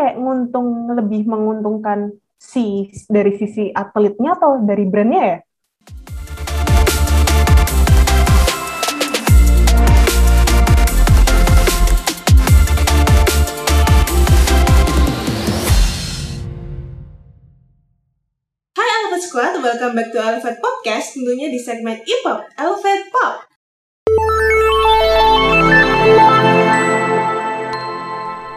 kayak nguntung lebih menguntungkan si dari sisi atletnya atau dari brandnya ya? Squad, welcome back to Elephant Podcast, tentunya di segmen E-Pop, Elephant Pop.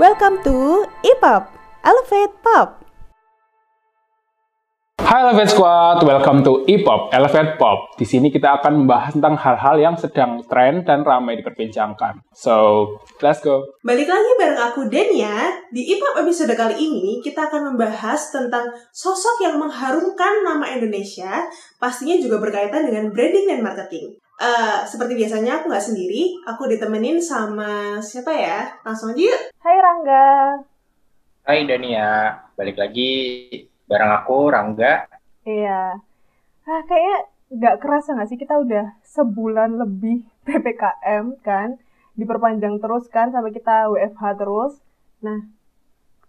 Welcome to E-Pop, Elevate Pop. Hai Elevate Squad, welcome to E-Pop, Elevate Pop. Di sini kita akan membahas tentang hal-hal yang sedang tren dan ramai diperbincangkan. So, let's go. Balik lagi bareng aku Denia. Di E-Pop episode kali ini kita akan membahas tentang sosok yang mengharumkan nama Indonesia, pastinya juga berkaitan dengan branding dan marketing. Eh, seperti biasanya aku nggak sendiri, aku ditemenin sama siapa ya? Langsung aja yuk. Hai Rangga. Hai Dania, balik lagi bareng aku Rangga. Iya. Ah, kayaknya nggak kerasa nggak sih kita udah sebulan lebih PPKM kan, diperpanjang terus kan sampai kita WFH terus. Nah,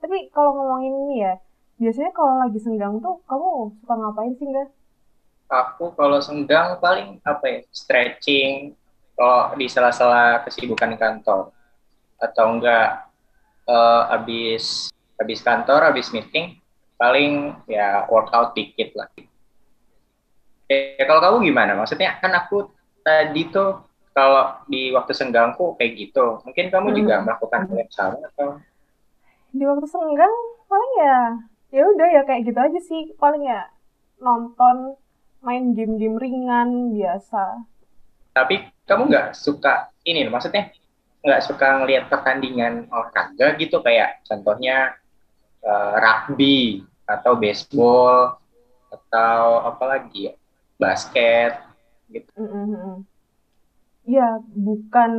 tapi kalau ngomongin ini ya, biasanya kalau lagi senggang tuh kamu suka ngapain sih nggak? Aku kalau senggang paling apa ya, stretching kalau di sela-sela kesibukan kantor atau enggak eh, habis habis kantor, habis meeting paling ya workout dikit lah. Eh, kalau kamu gimana? Maksudnya kan aku tadi tuh kalau di waktu senggangku kayak gitu. Mungkin kamu juga Hmm. melakukan hal yang sama atau Di waktu senggang paling ya, ya udah ya kayak gitu aja sih. Paling ya nonton, main game-game ringan biasa. tapi kamu nggak suka ini maksudnya nggak suka ngelihat pertandingan olahraga gitu kayak contohnya eh, rugby atau baseball atau apa lagi ya basket gitu Mm-mm. Ya, bukan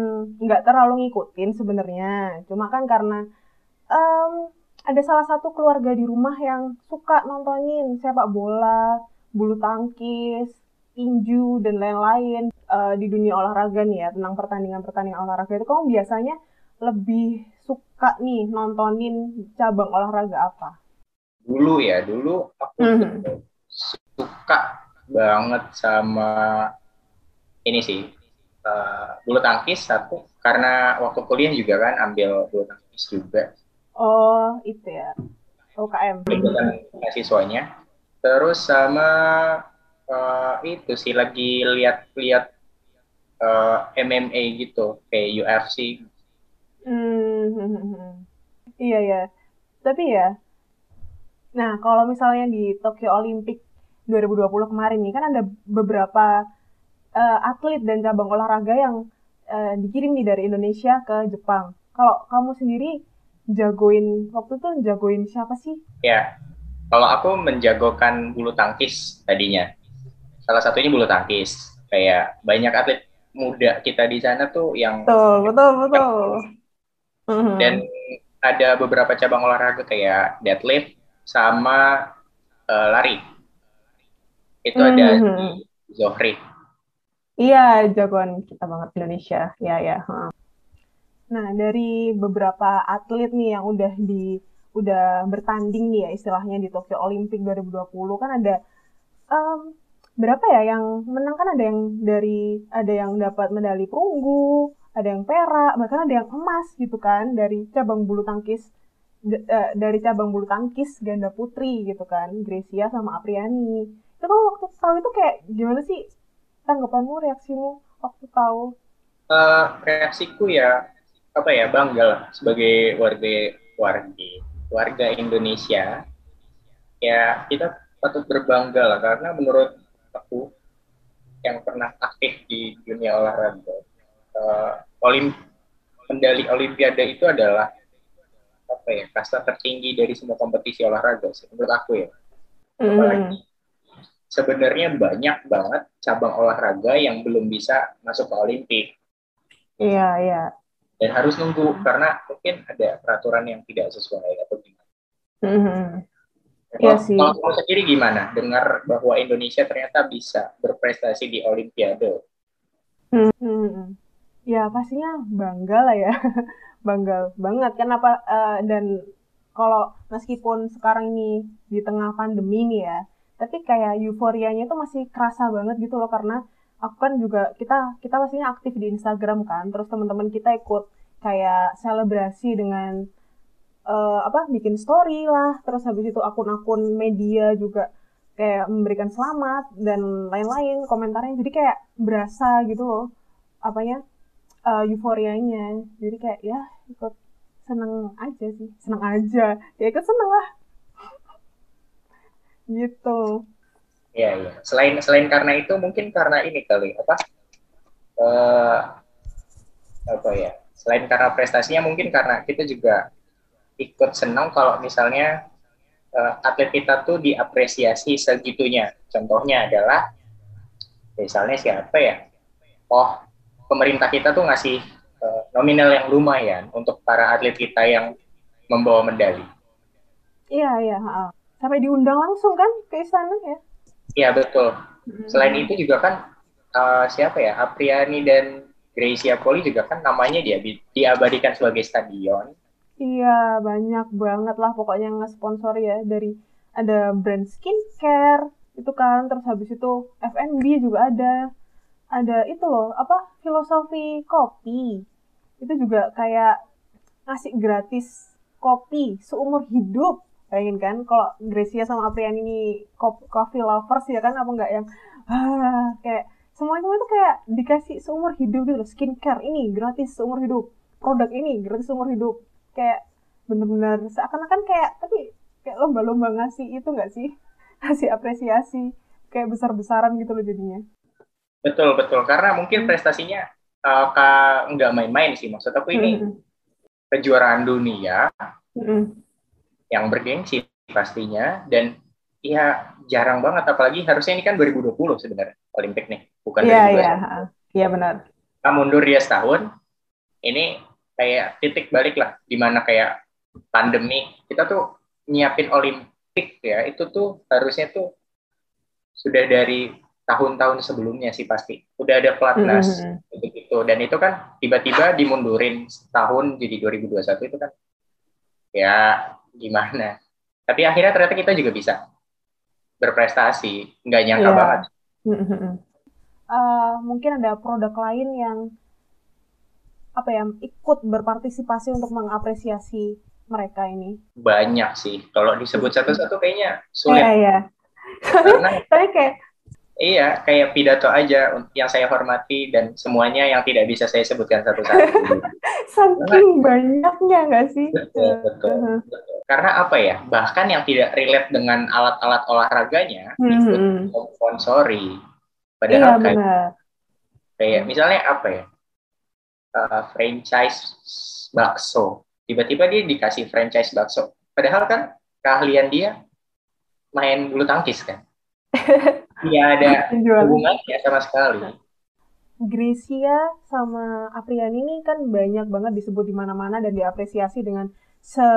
nggak terlalu ngikutin sebenarnya. Cuma kan karena em, ada salah satu keluarga di rumah yang suka nontonin sepak bola, bulu tangkis, tinju, dan lain-lain Eh, di dunia olahraga nih ya, tentang pertandingan-pertandingan olahraga itu kamu biasanya lebih suka nih nontonin cabang olahraga apa? dulu ya dulu aku Mhm. tuh suka banget sama ini sih eh, bulu tangkis satu karena waktu kuliah juga kan ambil bulu tangkis juga Oh, itu ya. UKM. ikutan mahasiswanya. Terus sama eh, itu sih lagi lihat-lihat eh, MMA gitu kayak UFC. Hmm, iya ya. Tapi ya, nah kalau misalnya di Tokyo Olympic 2020 kemarin nih kan ada beberapa eh, atlet dan cabang olahraga yang eh, dikirim nih dari Indonesia ke Jepang. Kalau kamu sendiri jagoin waktu itu jagoin siapa sih? Ya, kalau aku menjagokan bulu tangkis tadinya. Salah satunya bulu tangkis. Kayak banyak atlet muda kita di sana tuh yang Betul, betul, betul. Mhm. dan ada beberapa cabang olahraga kayak deadlift sama eh, lari. Itu ada Mhm. di Zohri. Iya, jagoan kita banget Indonesia. Ya, ya. Nah, dari beberapa atlet nih yang udah di udah bertanding nih ya istilahnya di Tokyo Olympic 2020 kan ada em, berapa ya yang menang kan ada yang dari ada yang dapat medali perunggu, ada yang perak, bahkan ada yang emas gitu kan dari cabang bulu tangkis eh, dari cabang bulu tangkis ganda putri gitu kan, Gracia sama Apriani. Itu kan waktu tahu itu kayak gimana sih tanggapanmu, reaksimu waktu tahu? Eh, reaksiku ya apa ya bangga lah sebagai warga warga warga Indonesia ya kita patut berbangga lah karena menurut aku yang pernah aktif di dunia olahraga eh, olim medali olimpiade itu adalah apa ya kasta tertinggi dari semua kompetisi olahraga sih, menurut aku ya. Apalagi sebenarnya banyak banget cabang olahraga yang belum bisa masuk ke Olimpik. Iya, iya. Dan harus nunggu karena mungkin ada peraturan yang tidak sesuai atau gimana. Mhm. Iya Kalau- sih. Kalau kamu sendiri gimana dengar bahwa Indonesia ternyata bisa berprestasi di Olimpiade? Hmm. Ya pastinya bangga lah ya, bangga banget kan apa eh, dan kalau meskipun sekarang ini di tengah pandemi nih ya, tapi kayak euforianya itu masih kerasa banget gitu loh karena aku kan juga kita kita pastinya aktif di Instagram kan, terus teman-teman kita ikut kayak selebrasi dengan uh, apa bikin story lah, terus habis itu akun-akun media juga kayak memberikan selamat dan lain-lain komentarnya. Jadi kayak berasa gitu loh apanya uh, euforianya. Jadi kayak ya ikut seneng aja sih. Seneng aja. Ya ikut seneng lah. Gitu Iya, iya. Selain selain karena itu mungkin karena ini kali apa? Uh, apa ya? Selain karena prestasinya mungkin karena kita juga ikut senang kalau misalnya uh, atlet kita tuh diapresiasi segitunya. Contohnya adalah misalnya siapa ya? Oh, pemerintah kita tuh ngasih uh, nominal yang lumayan untuk para atlet kita yang membawa medali. Iya, iya. Sampai diundang langsung kan ke istana ya? Iya, betul. Selain itu juga kan uh, siapa ya? Apriani dan Gracia Poli juga kan namanya dia diabadikan sebagai stadion Iya, banyak banget lah pokoknya yang nge-sponsor ya dari ada brand skincare itu kan, terus habis itu F&B juga ada. Ada itu loh, apa? Filosofi kopi. Itu juga kayak ngasih gratis kopi seumur hidup. Bayangin kan kalau Gracia sama Apriani ini coffee lovers ya kan apa enggak yang ah kayak semua itu itu kayak dikasih seumur hidup gitu loh. Skincare ini gratis seumur hidup. Produk ini gratis seumur hidup kayak bener-bener seakan-akan kayak tapi kayak lomba-lomba ngasih itu nggak sih ngasih apresiasi kayak besar-besaran gitu loh jadinya betul betul karena mungkin hmm. prestasinya uh, nggak main-main sih maksud aku ini mm-hmm. kejuaraan dunia mm-hmm. Yang bergengsi pastinya. Dan ya jarang banget. Apalagi harusnya ini kan 2020 sebenarnya Olimpik nih bukan Iya iya iya benar. Kita mundur dia setahun ini kayak titik balik lah di mana kayak pandemi. Kita tuh nyiapin Olimpik ya itu tuh harusnya tuh sudah dari tahun-tahun sebelumnya sih pasti. Udah ada pelatnas mm -hmm. gitu dan itu kan tiba-tiba dimundurin setahun jadi 2021 itu kan. Ya gimana tapi akhirnya ternyata kita juga bisa berprestasi nggak nyangka yeah. banget mm -hmm. uh, mungkin ada produk lain yang apa ya ikut berpartisipasi untuk mengapresiasi mereka ini? Banyak sih. Kalau disebut satu-satu kayaknya sulit. Iya, iya. Karena Tapi kayak Iya, kayak pidato aja yang saya hormati dan semuanya yang tidak bisa saya sebutkan satu-satu. Saking banyaknya nggak sih? Betul, betul, uh-huh. betul. Karena apa ya? Bahkan yang tidak relate dengan alat-alat olahraganya mm-hmm. ikut sponsori. Padahal iya, kayak, kayak misalnya apa ya? uh, franchise bakso. Tiba-tiba dia dikasih franchise bakso. Padahal kan keahlian dia main bulu tangkis kan. Tidak ada hubungannya sama sekali. Gracia sama Apriani ini kan banyak banget disebut di mana-mana dan diapresiasi dengan se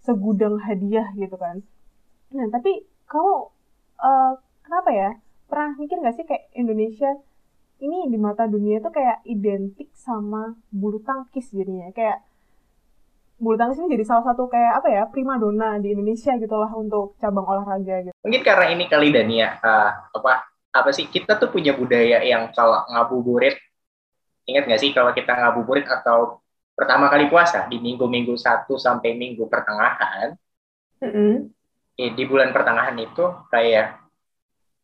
segudang hadiah gitu kan. Nah, tapi kamu uh, kenapa ya? Pernah mikir gak sih kayak Indonesia ini di mata dunia itu kayak identik sama bulu tangkis jadinya kayak bulu tangkis ini jadi salah satu kayak apa ya prima dona di Indonesia gitulah untuk cabang olahraga gitu. Mungkin karena ini kali Dania uh, apa apa sih kita tuh punya budaya yang kalau ngabuburit ingat nggak sih kalau kita ngabuburit atau pertama kali puasa di minggu-minggu satu sampai minggu pertengahan mm -hmm. di bulan pertengahan itu kayak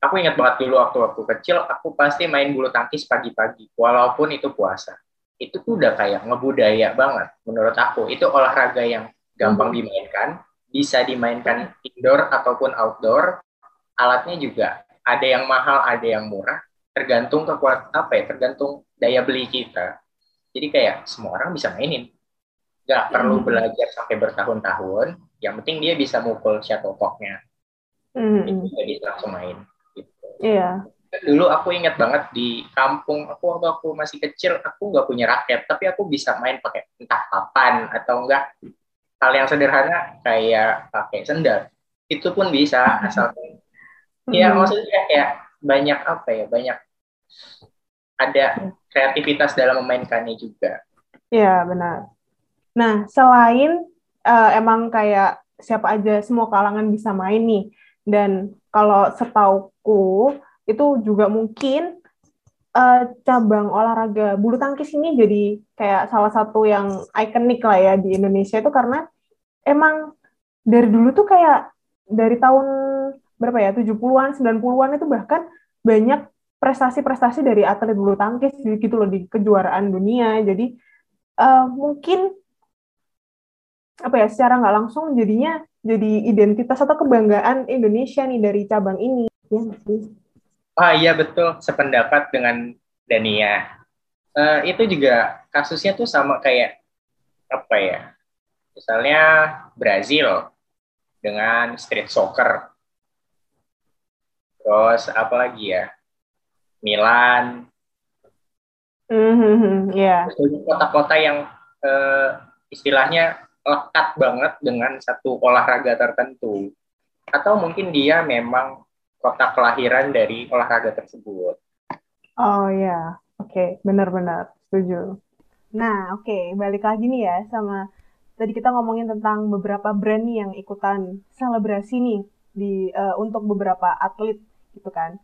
aku ingat banget dulu waktu aku kecil aku pasti main bulu tangkis pagi-pagi walaupun itu puasa itu tuh udah kayak ngebudaya banget menurut aku itu olahraga yang gampang hmm. dimainkan bisa dimainkan indoor ataupun outdoor alatnya juga ada yang mahal ada yang murah tergantung kekuat apa ya tergantung daya beli kita jadi kayak semua orang bisa mainin nggak perlu hmm. belajar sampai bertahun-tahun yang penting dia bisa mukul shuttlecocknya mm. itu bisa langsung main Iya. Dulu aku ingat banget di kampung aku waktu aku masih kecil aku nggak punya raket tapi aku bisa main pakai entah papan atau enggak hal yang sederhana kayak pakai sendal itu pun bisa asal ya maksudnya kayak banyak apa ya banyak ada kreativitas dalam memainkannya juga. Iya benar. Nah selain uh, emang kayak siapa aja semua kalangan bisa main nih. Dan kalau setauku itu juga mungkin uh, cabang olahraga bulu tangkis ini jadi kayak salah satu yang ikonik lah ya di Indonesia itu karena emang dari dulu tuh kayak dari tahun berapa ya 70-an 90-an itu bahkan banyak prestasi-prestasi dari atlet bulu tangkis gitu loh di kejuaraan dunia. Jadi uh, mungkin apa ya secara nggak langsung jadinya jadi identitas atau kebanggaan Indonesia nih dari cabang ini. Ya Ah iya betul, sependapat dengan Dania. Uh, itu juga kasusnya tuh sama kayak apa ya? Misalnya Brazil dengan street soccer. Terus apa lagi ya? Milan. Mm-hmm, yeah. Kota-kota yang uh, istilahnya lekat banget dengan satu olahraga tertentu. Atau mungkin dia memang kota kelahiran dari olahraga tersebut. Oh ya, oke, okay. benar-benar setuju. Nah, oke, okay. balik lagi nih ya sama tadi kita ngomongin tentang beberapa brand nih yang ikutan selebrasi nih di uh, untuk beberapa atlet gitu kan.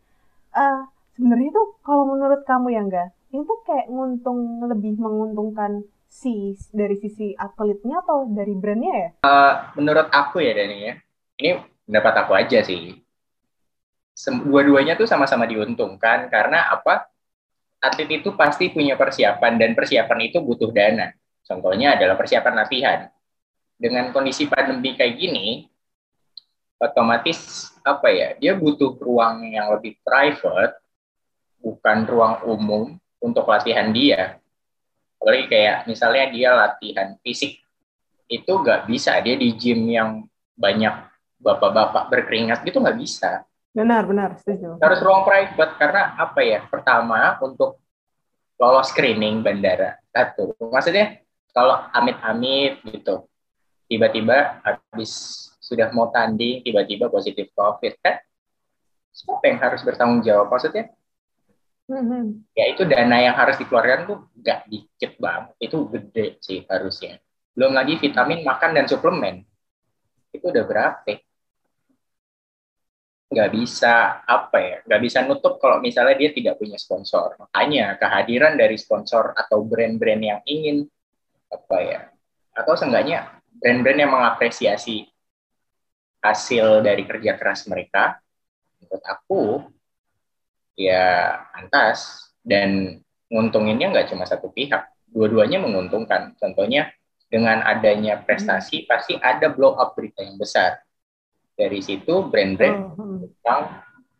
Uh, Sebenarnya itu kalau menurut kamu ya enggak, ini tuh kayak nguntung lebih menguntungkan si dari sisi atletnya atau dari brandnya ya? Uh, menurut aku ya Dani ya, ini pendapat aku aja sih dua-duanya tuh sama-sama diuntungkan karena apa? Atlet itu pasti punya persiapan dan persiapan itu butuh dana. Contohnya adalah persiapan latihan. Dengan kondisi pandemi kayak gini, otomatis apa ya? Dia butuh ruang yang lebih private, bukan ruang umum untuk latihan dia. Apalagi kayak misalnya dia latihan fisik, itu nggak bisa dia di gym yang banyak bapak-bapak berkeringat gitu nggak bisa Benar, benar, setuju. Harus ruang private karena apa ya? Pertama untuk lolos screening bandara. Satu. Maksudnya kalau amit-amit gitu, tiba-tiba habis sudah mau tanding, tiba-tiba positif COVID kan? Siapa yang harus bertanggung jawab? Maksudnya mm-hmm. ya itu dana yang harus dikeluarkan tuh gak dikit banget. Itu gede sih harusnya. Belum lagi vitamin, makan, dan suplemen. Itu udah berapa? Nggak bisa apa ya nggak bisa nutup kalau misalnya dia tidak punya sponsor. Makanya kehadiran dari sponsor atau brand-brand yang ingin apa ya atau seenggaknya brand-brand yang mengapresiasi hasil dari kerja keras mereka menurut aku ya pantas. Dan nguntunginnya nggak cuma satu pihak dua-duanya menguntungkan. Contohnya dengan adanya prestasi pasti ada blow up berita yang besar dari situ brand-brand oh, menumpang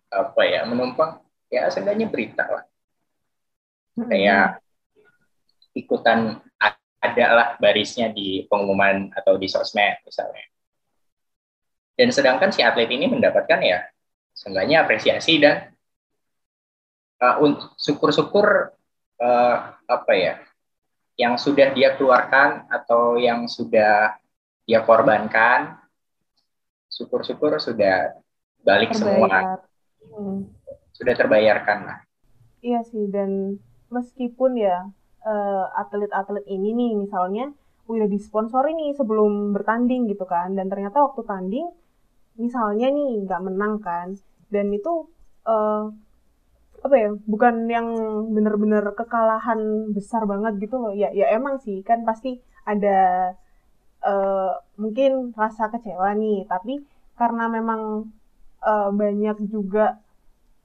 apa ya menumpang ya seenggaknya berita lah. Hmm. kayak ikutan ada lah barisnya di pengumuman atau di sosmed misalnya. Dan sedangkan si atlet ini mendapatkan ya seenggaknya apresiasi dan uh, syukur-syukur uh, apa ya yang sudah dia keluarkan atau yang sudah dia korbankan syukur-syukur sudah balik Terbayar. semua hmm. sudah terbayarkan lah iya sih dan meskipun ya uh, atlet-atlet ini nih misalnya udah disponsori nih sebelum bertanding gitu kan dan ternyata waktu tanding misalnya nih nggak menang kan dan itu uh, apa ya bukan yang bener-bener kekalahan besar banget gitu loh ya ya emang sih kan pasti ada uh, mungkin rasa kecewa nih tapi karena memang uh, banyak juga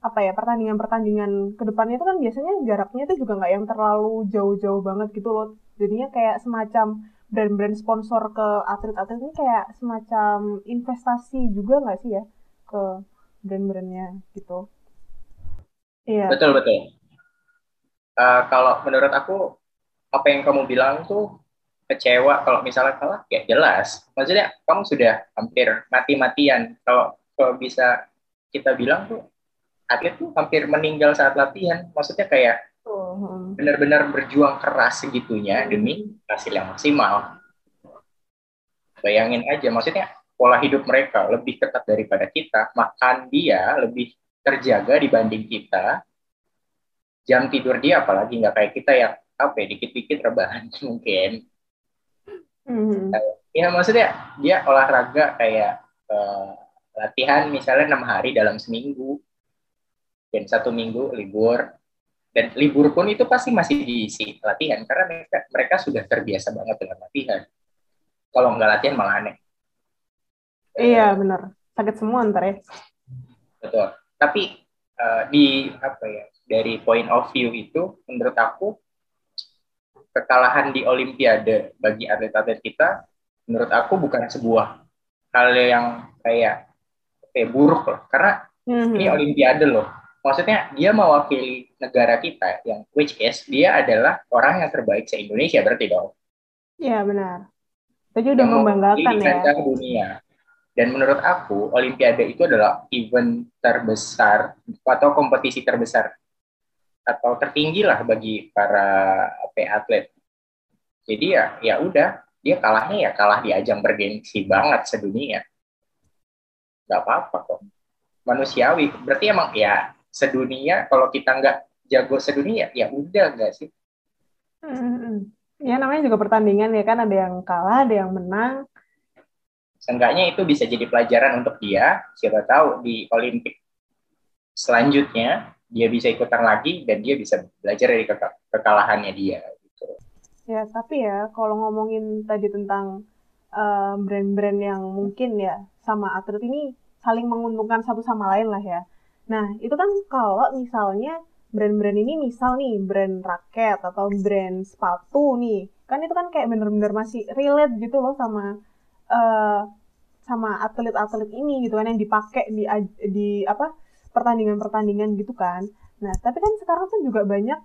apa ya pertandingan-pertandingan ke depannya itu kan biasanya jaraknya itu juga nggak yang terlalu jauh-jauh banget gitu loh. Jadinya kayak semacam brand-brand sponsor ke atlet-atlet ini kayak semacam investasi juga nggak sih ya ke brand-brandnya gitu? Iya. Betul betul. Uh, kalau menurut aku apa yang kamu bilang tuh kecewa kalau misalnya kalah ya jelas. Maksudnya kamu sudah hampir mati-matian. Kalau kalau bisa kita bilang tuh atlet tuh hampir meninggal saat latihan. Maksudnya kayak oh. benar-benar berjuang keras segitunya demi hasil yang maksimal. Bayangin aja maksudnya pola hidup mereka lebih ketat daripada kita makan dia lebih terjaga dibanding kita jam tidur dia apalagi nggak kayak kita yang apa ya dikit-dikit rebahan mungkin Mhm. ya maksudnya dia olahraga kayak eh, latihan misalnya enam hari dalam seminggu dan satu minggu libur dan libur pun itu pasti masih diisi latihan karena mereka mereka sudah terbiasa banget dengan latihan kalau nggak latihan malah aneh Iya, benar. Sakit semua ntar ya. betul tapi eh, di apa ya dari point of view itu menurut aku kekalahan di Olimpiade bagi atlet-atlet kita menurut aku bukan sebuah hal yang kayak kayak buruk loh karena Mhm. ini Olimpiade loh maksudnya dia mewakili negara kita yang which is dia adalah orang yang terbaik se Indonesia berarti dong Iya, benar. Itu udah membanggakan ya. kancah dunia dan menurut aku Olimpiade itu adalah event terbesar atau kompetisi terbesar atau tertinggi lah bagi para ya, atlet. Jadi ya ya udah dia kalahnya ya kalah di ajang bergengsi banget sedunia. Nggak apa-apa kok. Manusiawi. Berarti emang ya sedunia kalau kita nggak jago sedunia ya udah nggak sih? Mhm. Ya namanya juga pertandingan ya kan ada yang kalah, ada yang menang. seenggaknya itu bisa jadi pelajaran untuk dia siapa tahu di Olimpik selanjutnya dia bisa ikutan lagi dan dia bisa belajar dari keka- kekalahannya dia gitu. Ya, tapi ya kalau ngomongin tadi tentang eh, brand-brand yang mungkin ya sama atlet ini saling menguntungkan satu sama lain lah ya. Nah, itu kan kalau misalnya brand-brand ini misal nih brand raket atau brand sepatu nih, kan itu kan kayak bener-bener masih relate gitu loh sama eh, sama atlet-atlet ini gitu kan yang dipakai di di apa pertandingan-pertandingan gitu kan. Nah, tapi kan sekarang tuh juga banyak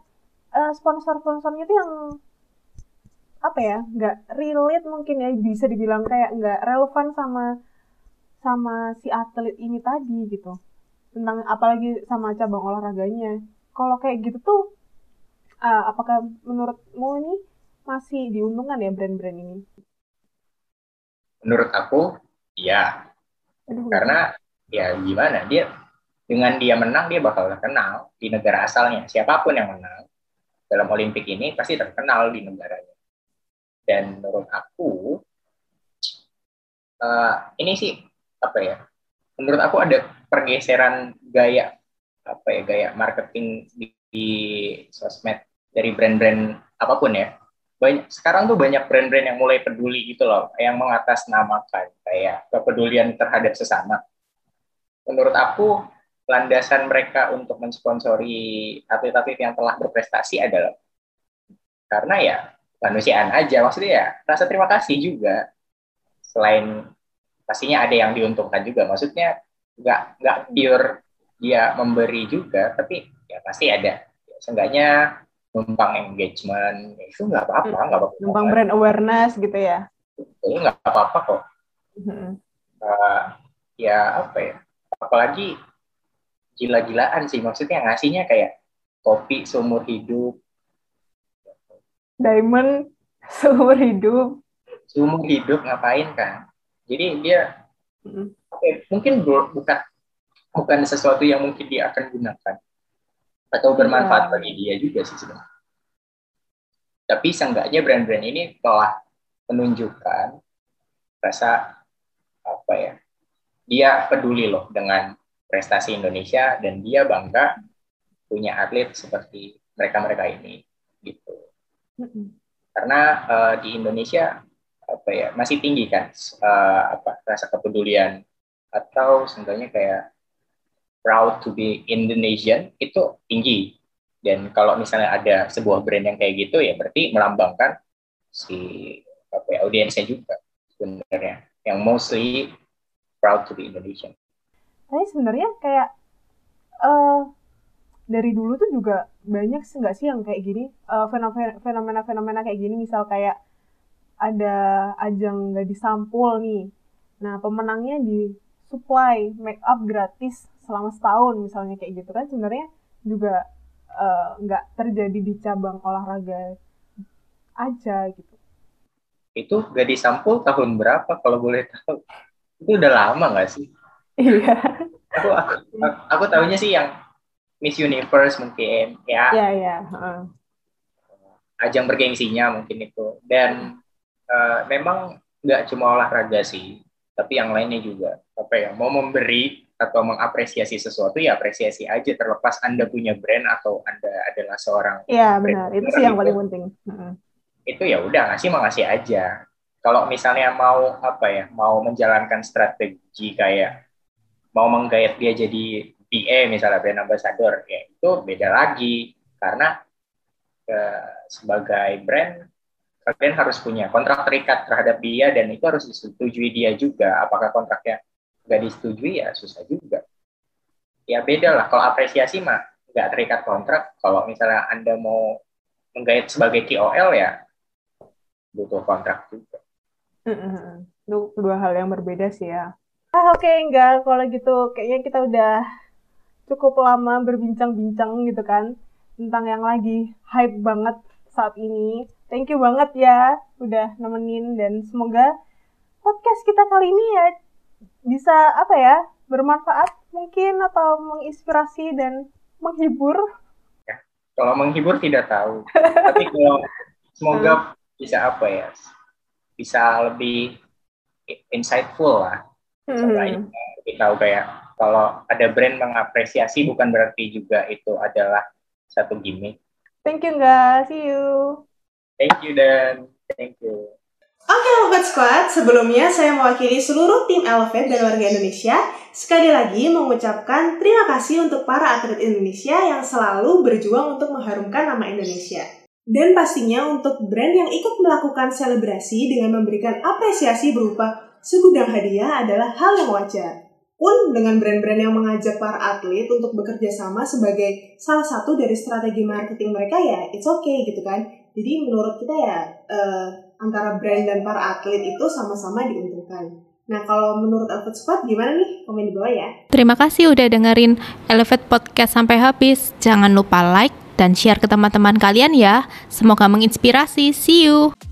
eh, sponsor-sponsornya tuh yang apa ya nggak relate mungkin ya bisa dibilang kayak nggak relevan sama sama si atlet ini tadi gitu. Tentang apalagi sama cabang olahraganya. Kalau kayak gitu tuh eh, apakah menurutmu ini masih diuntungkan ya brand-brand ini? Menurut aku ya Aduh, karena ya gimana dia dengan dia menang dia bakal terkenal di negara asalnya. Siapa pun yang menang dalam Olimpik ini pasti terkenal di negaranya. Dan menurut aku eh, ini sih apa ya menurut aku ada pergeseran gaya apa ya gaya marketing di, di sosmed dari brand-brand apa pun ya. Banyak sekarang tuh banyak brand-brand yang mulai peduli gitu loh yang mengatasnamakan kayak kepedulian terhadap sesama. Menurut aku landasan mereka untuk mensponsori atlet-atlet yang telah berprestasi adalah karena ya manusiaan aja. Maksudnya ya rasa terima kasih juga. Selain pastinya ada yang diuntungkan juga. Maksudnya nggak nggak pure dia memberi juga tapi ya pasti ada. Seenggaknya numpang engagement itu nggak apa-apa nggak apa-apa. Numpang brand awareness gitu ya. Itu nggak apa-apa kok. Mhm. Eh, ya apa ya apalagi gila-gilaan sih. Maksudnya ngasihnya kayak kopi seumur hidup. Diamond seumur hidup. Seumur hidup ngapain kan? Jadi dia Mhm. oke, mungkin bu- bukan bukan sesuatu yang mungkin dia akan gunakan. Atau bermanfaat Iya. bagi dia juga sih sebenarnya. Tapi seenggaknya brand-brand ini telah menunjukkan rasa apa ya dia peduli loh dengan prestasi Indonesia dan dia bangga punya atlet seperti mereka-mereka ini gitu. Karena eh, di Indonesia apa ya masih tinggi kan eh, apa rasa kepedulian atau seenggaknya kayak proud to be Indonesian itu tinggi. Dan kalau misalnya ada sebuah brand yang kayak gitu ya berarti melambangkan si apa ya audiensnya juga sebenarnya. Yang mostly proud to be Indonesian Tapi sebenarnya kayak eh dari dulu tuh juga banyak sih nggak sih yang kayak gini fenomena- fenomena-fenomena kayak gini misal kayak ada ajang nggak disampul nih. Nah pemenangnya di supply make up gratis selama setahun misalnya kayak gitu kan sebenarnya juga eh, nggak terjadi di cabang olahraga aja gitu. itu gak disampul tahun berapa kalau boleh tahu itu udah lama nggak sih Iya, aku aku aku tahunya sih yang Miss Universe mungkin ya. Iya, iya. heeh. ajang bergengsinya mungkin itu. Dan uh, memang nggak cuma olahraga sih, tapi yang lainnya juga. Apa ya, mau memberi atau mengapresiasi sesuatu ya apresiasi aja. Terlepas anda punya brand atau anda adalah seorang Iya benar. Itu sih yang paling penting. Itu ya udah ngasih ngasih aja. Kalau misalnya mau apa ya mau menjalankan strategi kayak mau menggait dia jadi PA misalnya brand ambassador ya itu beda lagi. Karena sebagai brand kalian harus punya kontrak terikat terhadap dia dan itu harus disetujui dia juga. Apakah kontraknya nggak disetujui ya susah juga. Ya beda lah. Kalau apresiasi mah nggak terikat kontrak. Kalau misalnya anda mau menggait sebagai KOL ya butuh kontrak juga. Itu dua hal yang berbeda sih ya ah oke okay, enggak kalau gitu kayaknya kita udah cukup lama berbincang-bincang gitu kan tentang yang lagi hype banget saat ini thank you banget ya udah nemenin dan semoga podcast kita kali ini ya bisa apa ya bermanfaat mungkin atau menginspirasi dan menghibur. Ya, kalau menghibur tidak tahu, tapi kalau semoga hmm. bisa apa ya, bisa lebih insightful lah. Hmm. Lebih tahu kayak kalau ada brand mengapresiasi bukan berarti juga itu adalah satu gimmick. Thank you guys, see you. Thank you dan thank you. Oke Elevate Squad, sebelumnya saya mewakili seluruh tim Elevate dan warga Indonesia sekali lagi mengucapkan terima kasih untuk para atlet Indonesia yang selalu berjuang untuk mengharumkan nama Indonesia. Dan pastinya untuk brand yang ikut melakukan selebrasi dengan memberikan apresiasi berupa segudang hadiah adalah hal yang wajar. Pun dengan brand-brand yang mengajak para atlet untuk bekerja sama sebagai salah satu dari strategi marketing mereka ya it's okay gitu kan. Jadi menurut kita ya uh, antara brand dan para atlet itu sama-sama diuntungkan. Nah, kalau menurut Elevate Squad gimana nih? Komen di bawah ya. Terima kasih udah dengerin Elevate Podcast sampai habis. Jangan lupa like dan share ke teman-teman kalian ya. Semoga menginspirasi. See you!